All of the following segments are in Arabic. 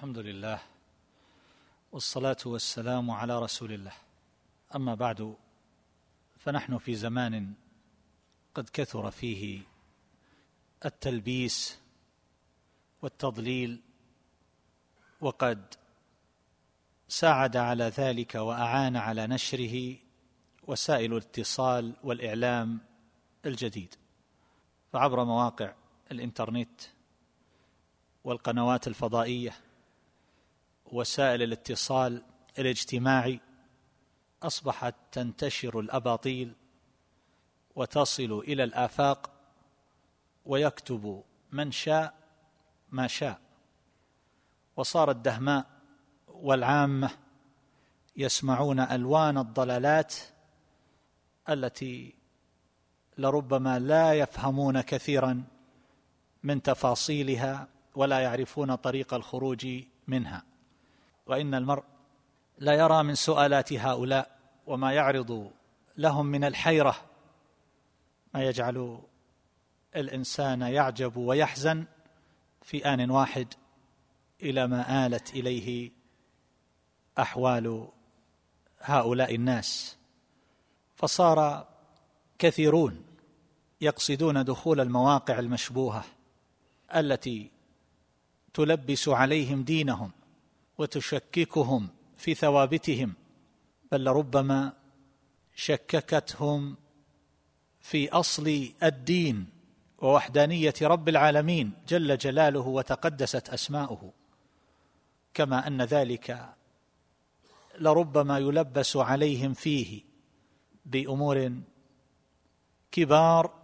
الحمد لله والصلاة والسلام على رسول الله. أما بعد فنحن في زمان قد كثر فيه التلبيس والتضليل وقد ساعد على ذلك وأعان على نشره وسائل الاتصال والإعلام الجديد. فعبر مواقع الإنترنت والقنوات الفضائية وسائل الاتصال الاجتماعي أصبحت تنتشر الأباطيل وتصل إلى الآفاق ويكتب من شاء ما شاء. وصار الدهماء والعامة يسمعون ألوان الضلالات التي لربما لا يفهمون كثيرا من تفاصيلها ولا يعرفون طريق الخروج منها. وإن المرء لا يرى من سؤالات هؤلاء وما يعرض لهم من الحيرة ما يجعل الإنسان يعجب ويحزن في آن واحد إلى ما آلت إليه أحوال هؤلاء الناس. فصار كثيرون يقصدون دخول المواقع المشبوهة التي تلبس عليهم دينهم وتشككهم في ثوابتهم بل لربما شككتهم في أصل الدين ووحدانية رب العالمين جل جلاله وتقدست أسماؤه. كما أن ذلك لربما يلبس عليهم فيه بأمور كبار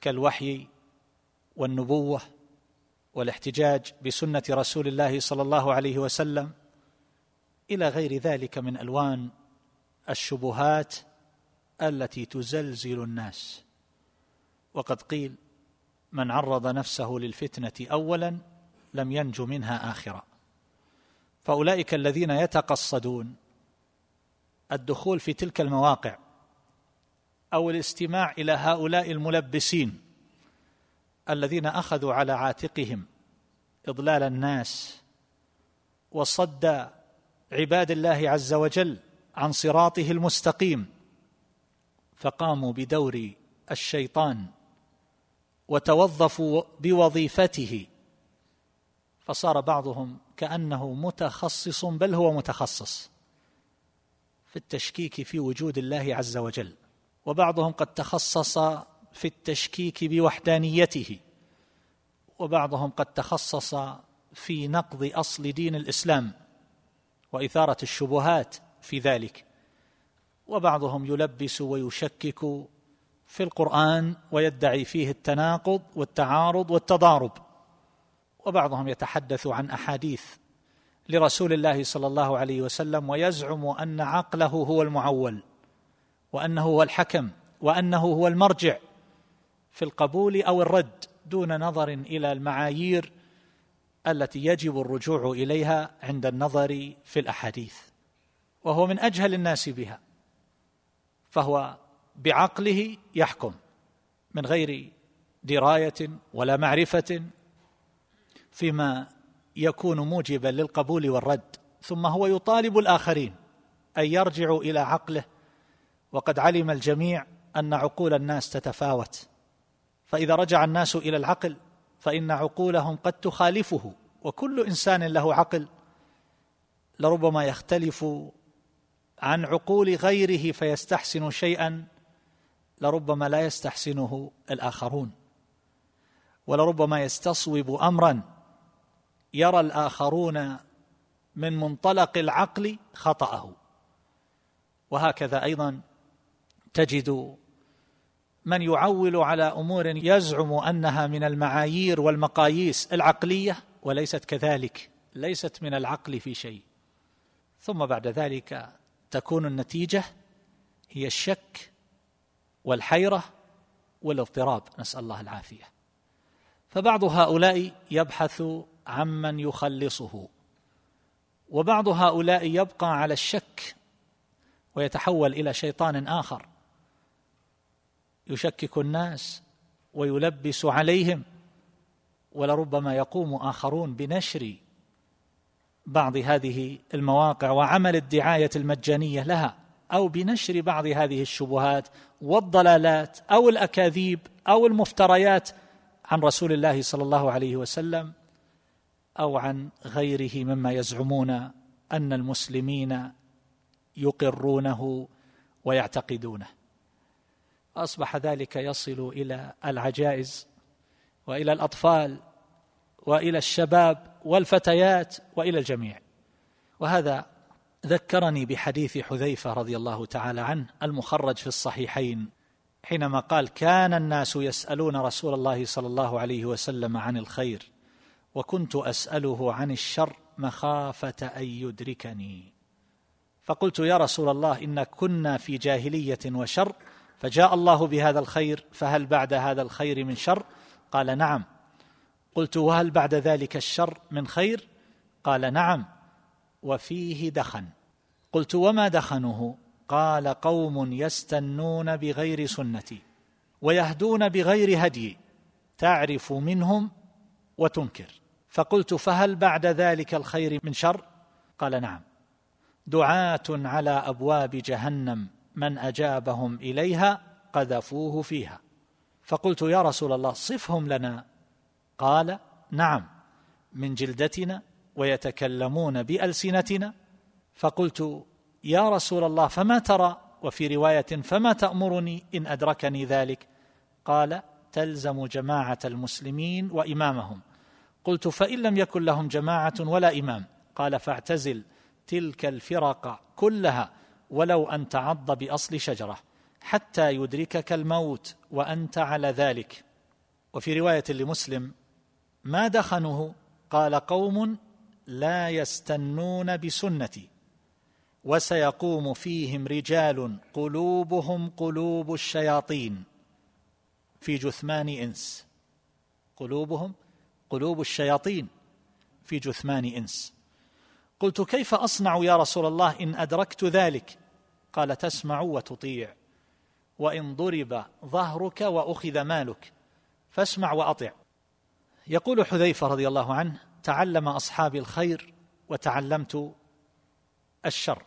كالوحي والنبوة والاحتجاج بسنة رسول الله صلى الله عليه وسلم إلى غير ذلك من ألوان الشبهات التي تزلزل الناس. وقد قيل من عرض نفسه للفتنة اولا لم ينج منها آخرا فأولئك الذين يتقصدون الدخول في تلك المواقع أو الاستماع إلى هؤلاء الملبسين الذين أخذوا على عاتقهم إضلال الناس وصد عباد الله عز وجل عن صراطه المستقيم فقاموا بدور الشيطان وتوظفوا بوظيفته فصار بعضهم كأنه متخصص بل هو متخصص في التشكيك في وجود الله عز وجل وبعضهم قد تخصص في التشكيك بوحدانيته. وبعضهم قد تخصص في نقض أصل دين الإسلام وإثارة الشبهات في ذلك. وبعضهم يلبس ويشكك في القرآن ويدعي فيه التناقض والتعارض والتضارب. وبعضهم يتحدث عن أحاديث لرسول الله صلى الله عليه وسلم ويزعم أن عقله هو المعول وأنه هو الحكم وأنه هو المرجع. في القبول أو الرد دون نظر إلى المعايير التي يجب الرجوع إليها عند النظر في الأحاديث وهو من أجهل الناس بها فهو بعقله يحكم من غير دراية ولا معرفة فيما يكون موجبا للقبول والرد ثم هو يطالب الآخرين أن يرجعوا إلى عقله وقد علم الجميع أن عقول الناس تتفاوت. فإذا رجع الناس إلى العقل فإن عقولهم قد تخالفه وكل إنسان له عقل. لربما يختلف عن عقول غيره فيستحسن شيئا لربما لا يستحسنه الآخرون. ولربما يستصوب امرا يرى الآخرون من منطلق العقل خطأه. وهكذا أيضا تجد من يعول على أمور يزعم أنها من المعايير والمقاييس العقلية وليست كذلك ليست من العقل في شيء. ثم بعد ذلك تكون النتيجة هي الشك والحيرة والاضطراب. نسأل الله العافية. فبعض هؤلاء يبحث عمن يخلصه وبعض هؤلاء يبقى على الشك ويتحول إلى شيطان آخر. يشكك الناس ويلبس عليهم ولربما يقوم آخرون بنشر بعض هذه المواقع وعمل الدعاية المجانية لها أو بنشر بعض هذه الشبهات والضلالات أو الأكاذيب أو المفتريات عن رسول الله صلى الله عليه وسلم أو عن غيره مما يزعمون أن المسلمين يقرونه ويعتقدونه. أصبح ذلك يصل إلى العجائز وإلى الأطفال وإلى الشباب والفتيات وإلى الجميع. وهذا ذكرني بحديث حذيفة رضي الله تعالى عنه المخرج في الصحيحين حينما قال كان الناس يسألون رسول الله صلى الله عليه وسلم عن الخير وكنت أسأله عن الشر مخافة أن يدركني. فقلت يا رسول الله إن كنا في جاهلية وشر فجاء الله بهذا الخير فهل بعد هذا الخير من شر؟ قال نعم. قلت وهل بعد ذلك الشر من خير؟ قال نعم. وفيه دخن. قلت وما دخنه؟ قال قوم يستنون بغير سنتي ويهدون بغير هدي تعرف منهم وتنكر. فقلت فهل بعد ذلك الخير من شر؟ قال نعم. دعاة على أبواب جهنم. من أجابهم إليها قذفوه فيها. فقلت يا رسول الله صفهم لنا. قال نعم من جلدتنا ويتكلمون بألسنتنا. فقلت يا رسول الله فما ترى؟ وفي رواية فما تأمرني إن أدركني ذلك؟ قال تلزم جماعة المسلمين وإمامهم. قلت فإن لم يكن لهم جماعة ولا إمام. قال فاعتزل تلك الفرق كلها. ولو أن تعض بأصل شجرة حتى يدركك الموت وأنت على ذلك. وفي رواية لمسلم ما دخنه؟ قال قوم لا يستنون بسنتي وسيقوم فيهم رجال قلوبهم قلوب الشياطين. في جثمان إنس قلوبهم قلوب الشياطين. في جثمان إنس. قلت كيف أصنع يا رسول الله إن أدركت ذلك؟ قال تسمع وتطيع. وإن ضرب ظهرك وأخذ مالك فاسمع وأطع. يقول حذيفة رضي الله عنه تعلم اصحابي الخير وتعلمت الشر.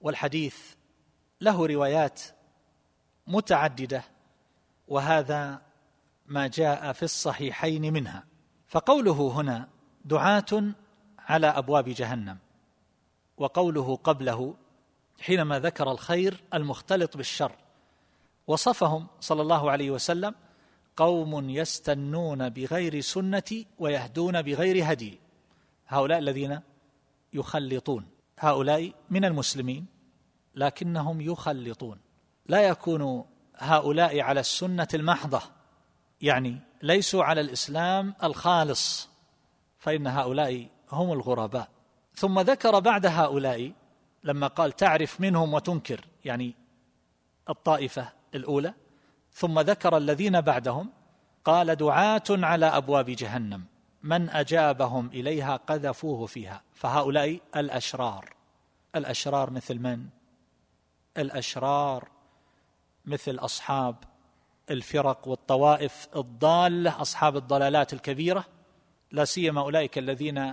والحديث له روايات متعددة وهذا ما جاء في الصحيحين منها. فقوله هنا دعاة على أبواب جهنم. وقوله قبله حينما ذكر الخير المختلط بالشر وصفهم صلى الله عليه وسلم قوم يستنون بغير سنتي ويهدون بغير هدي. هؤلاء الذين يخلطون هؤلاء من المسلمين لكنهم يخلطون. لا يكون هؤلاء على السنة المحضة يعني ليسوا على الإسلام الخالص فإن هؤلاء هم الغرباء. ثم ذكر بعد هؤلاء لما قال تعرف منهم وتنكر يعني الطائفة الأولى. ثم ذكر الذين بعدهم قال دعاة على أبواب جهنم من أجابهم إليها قذفوه فيها. فهؤلاء الأشرار. الأشرار مثل من؟ الأشرار مثل أصحاب الفرق والطوائف الضالة أصحاب الضلالات الكبيرة. لا سيما أولئك الذين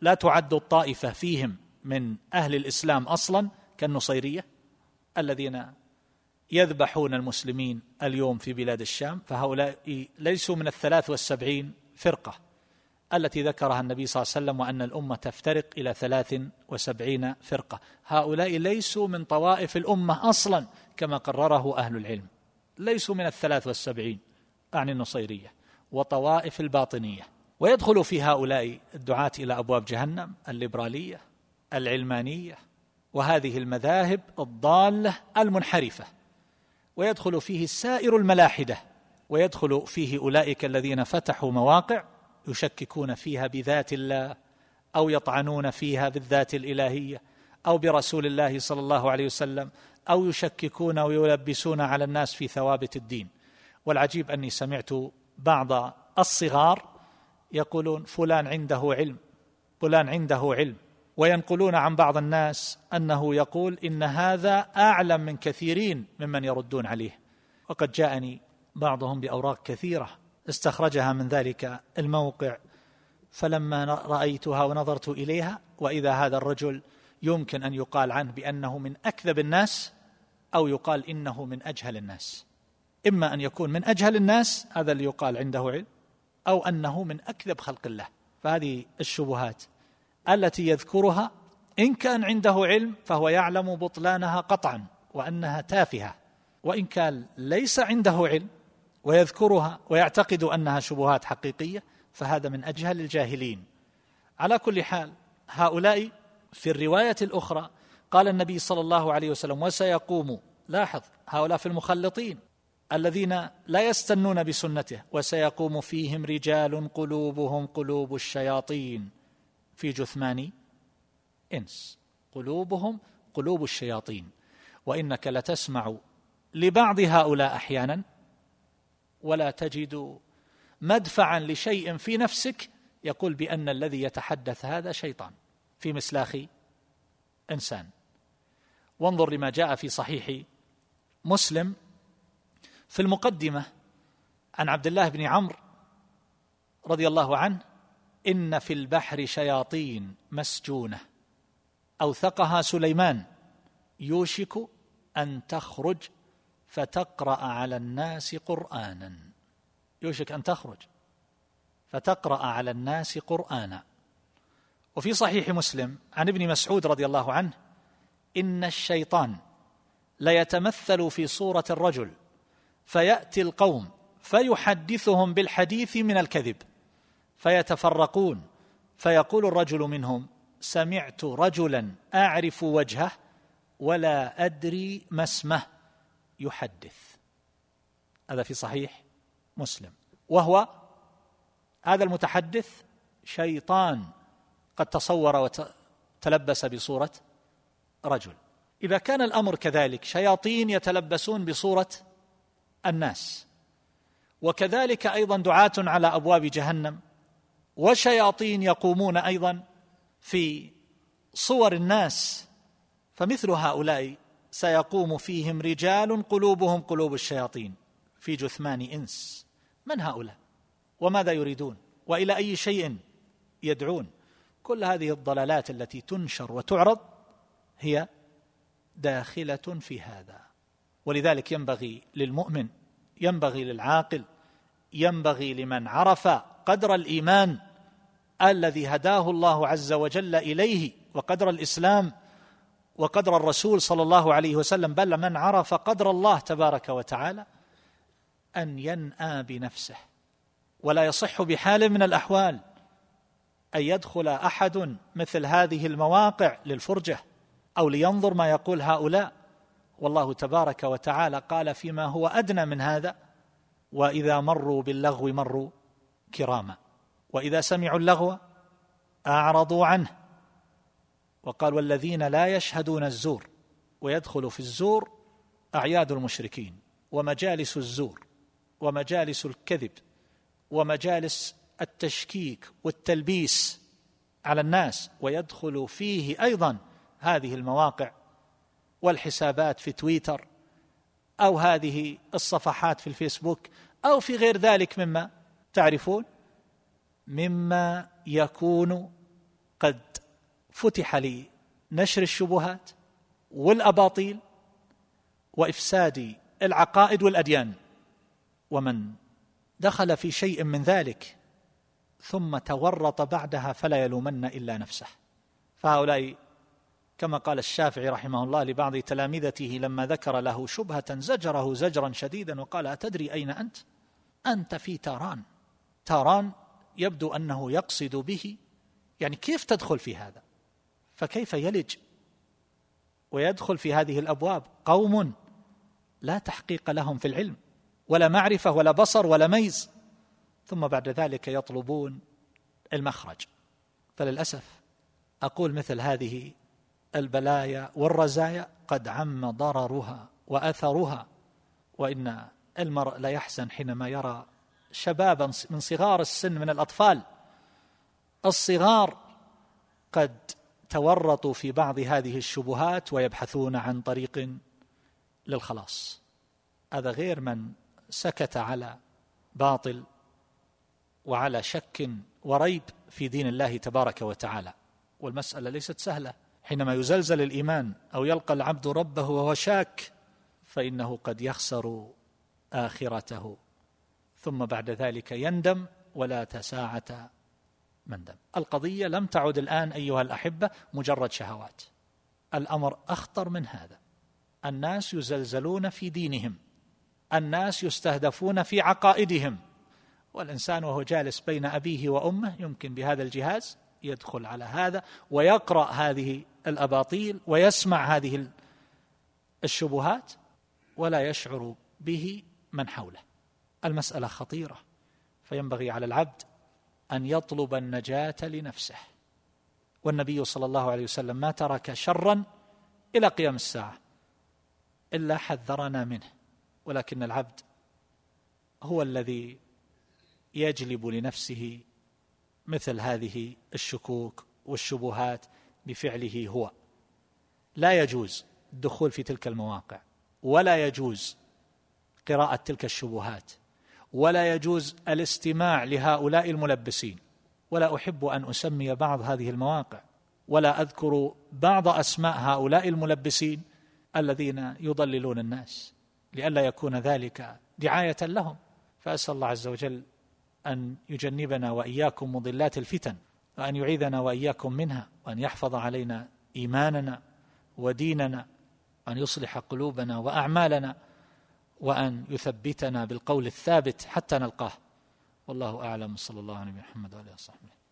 لا تعد الطائفة فيهم من أهل الإسلام أصلا كالنصيرية الذين يذبحون المسلمين اليوم في بلاد الشام فهؤلاء ليسوا من الثلاث والسبعين فرقة التي ذكرها النبي صلى الله عليه وسلم وأن الأمة تفترق إلى ثلاث وسبعين فرقة. هؤلاء ليسوا من طوائف الأمة أصلا كما قرره أهل العلم ليسوا من الثلاث والسبعين أعني النصيرية وطوائف الباطنية. ويدخل في هؤلاء الدعاة إلى أبواب جهنم الليبرالية العلمانية وهذه المذاهب الضالة المنحرفة. ويدخل فيه سائر الملاحدة ويدخل فيه أولئك الذين فتحوا مواقع يشككون فيها بذات الله أو يطعنون فيها بالذات الإلهية أو برسول الله صلى الله عليه وسلم أو يشككون ويلبسون على الناس في ثوابت الدين. والعجيب أني سمعت بعض الصغار يقولون فلان عنده علم فلان عنده علم. وينقلون عن بعض الناس أنه يقول إن هذا أعلم من كثيرين ممن يردون عليه. وقد جاءني بعضهم بأوراق كثيرة استخرجها من ذلك الموقع فلما رأيتها ونظرت إليها وإذا هذا الرجل يمكن أن يقال عنه بأنه من أكذب الناس أو يقال إنه من أجهل الناس. إما أن يكون من أجهل الناس هذا اللي يقال عنده علم. أو أنه من أكذب خلق الله. فهذه الشبهات التي يذكرها إن كان عنده علم فهو يعلم بطلانها قطعا وأنها تافهة. وإن كان ليس عنده علم ويذكرها ويعتقد أنها شبهات حقيقية فهذا من أجهل الجاهلين. على كل حال هؤلاء في الرواية الأخرى قال النبي صلى الله عليه وسلم وسيقوم. لاحظ هؤلاء في المخلطين. الذين لا يستنون بسنته وسيقوم فيهم رجال قلوبهم قلوب الشياطين. في جثمان إنس قلوبهم قلوب الشياطين. وإنك لتسمع لبعض هؤلاء أحيانا ولا تجد مدفعا لشيء في نفسك يقول بأن الذي يتحدث هذا شيطان في مسلاخ إنسان. وانظر لما جاء في صحيح مسلم في المقدمة عن عبد الله بن عمرو رضي الله عنه إن في البحر شياطين مسجونة أوثقها سليمان يوشك أن تخرج فتقرأ على الناس قرآنا. يوشك أن تخرج فتقرأ على الناس قرآنا. وفي صحيح مسلم عن ابن مسعود رضي الله عنه إن الشيطان ليتمثل في صورة الرجل فيأتي القوم فيحدثهم بالحديث من الكذب فيتفرقون فيقول الرجل منهم سمعت رجلا أعرف وجهه ولا أدري ما اسمه يحدث. هذا في صحيح مسلم. وهو هذا المتحدث شيطان قد تصور وتلبس بصورة رجل. إذا كان الأمر كذلك شياطين يتلبسون بصورة الناس. وكذلك أيضا دعاة على أبواب جهنم وشياطين يقومون أيضا في صور الناس فمثل هؤلاء سيقوم فيهم رجال قلوبهم قلوب الشياطين في جثمان إنس. من هؤلاء؟ وماذا يريدون؟ وإلى أي شيء يدعون؟ كل هذه الضلالات التي تنشر وتعرض هي داخلة في هذا. ولذلك ينبغي للمؤمن ينبغي للعاقل ينبغي لمن عرف قدر الإيمان الذي هداه الله عز وجل إليه وقدر الإسلام وقدر الرسول صلى الله عليه وسلم بل من عرف قدر الله تبارك وتعالى أن ينأى بنفسه. ولا يصح بحال من الأحوال أن يدخل أحد مثل هذه المواقع للفرجة أو لينظر ما يقول هؤلاء. والله تبارك وتعالى قال فيما هو أدنى من هذا وإذا مروا باللغو مروا كراما. وإذا سمعوا اللغو أعرضوا عنه. وقال والذين لا يشهدون الزور ويدخل في الزور أعياد المشركين ومجالس الزور ومجالس الكذب ومجالس التشكيك والتلبيس على الناس ويدخل فيه أيضا هذه المواقع والحسابات في تويتر أو هذه الصفحات في الفيسبوك أو في غير ذلك مما تعرفون مما يكون قد فتح لنشر الشبهات والأباطيل وإفساد العقائد والأديان. ومن دخل في شيء من ذلك ثم تورط بعدها فلا يلومن إلا نفسه. فهؤلاء كما قال الشافعي رحمه الله لبعض تلامذته لما ذكر له شبهة زجره زجرا شديدا وقال أتدري أين أنت؟ أنت في تاران. تاران يبدو أنه يقصد به. يعني كيف تدخل في هذا؟ فكيف يلج؟ ويدخل في هذه الأبواب قوم لا تحقيق لهم في العلم ولا معرفة ولا بصر ولا ميز. ثم بعد ذلك يطلبون المخرج. فللأسف أقول مثل هذه البلايا والرزايا قد عم ضررها وأثرها وإن المرء ليحزن حينما يرى شبابا من صغار السن من الأطفال. الصغار قد تورطوا في بعض هذه الشبهات ويبحثون عن طريق للخلاص. هذا غير من سكت على باطل وعلى شك وريب في دين الله تبارك وتعالى. والمسألة ليست سهلة. حينما يزلزل الإيمان أو يلقى العبد ربه وهو شاك فإنه قد يخسر آخرته. ثم بعد ذلك يندم ولا تساعة مندم القضية لم تعد الآن أيها الأحبة مجرد شهوات. الأمر أخطر من هذا. الناس يزلزلون في دينهم. الناس يستهدفون في عقائدهم. والإنسان وهو جالس بين أبيه وأمه يمكن بهذا الجهاز يدخل على هذا ويقرأ هذه الأباطيل ويسمع هذه الشبهات ولا يشعر به من حوله. المسألة خطيرة. فينبغي على العبد أن يطلب النجاة لنفسه. والنبي صلى الله عليه وسلم ما ترك شرا إلى قيام الساعة إلا حذرنا منه. ولكن العبد هو الذي يجلب لنفسه مثل هذه الشكوك والشبهات بفعله هو. لا يجوز الدخول في تلك المواقع ولا يجوز قراءة تلك الشبهات ولا يجوز الاستماع لهؤلاء الملبسين. ولا أحب أن أسمي بعض هذه المواقع ولا أذكر بعض أسماء هؤلاء الملبسين الذين يضللون الناس لئلا يكون ذلك دعاية لهم. فأسأل الله عز وجل أن يجنبنا وإياكم مضلات الفتن وأن يعيذنا وإياكم منها وأن يحفظ علينا إيماننا وديننا وأن يصلح قلوبنا وأعمالنا وأن يثبتنا بالقول الثابت حتى نلقاه. والله أعلم. صلى الله عليه محمد وعلى وصحبه.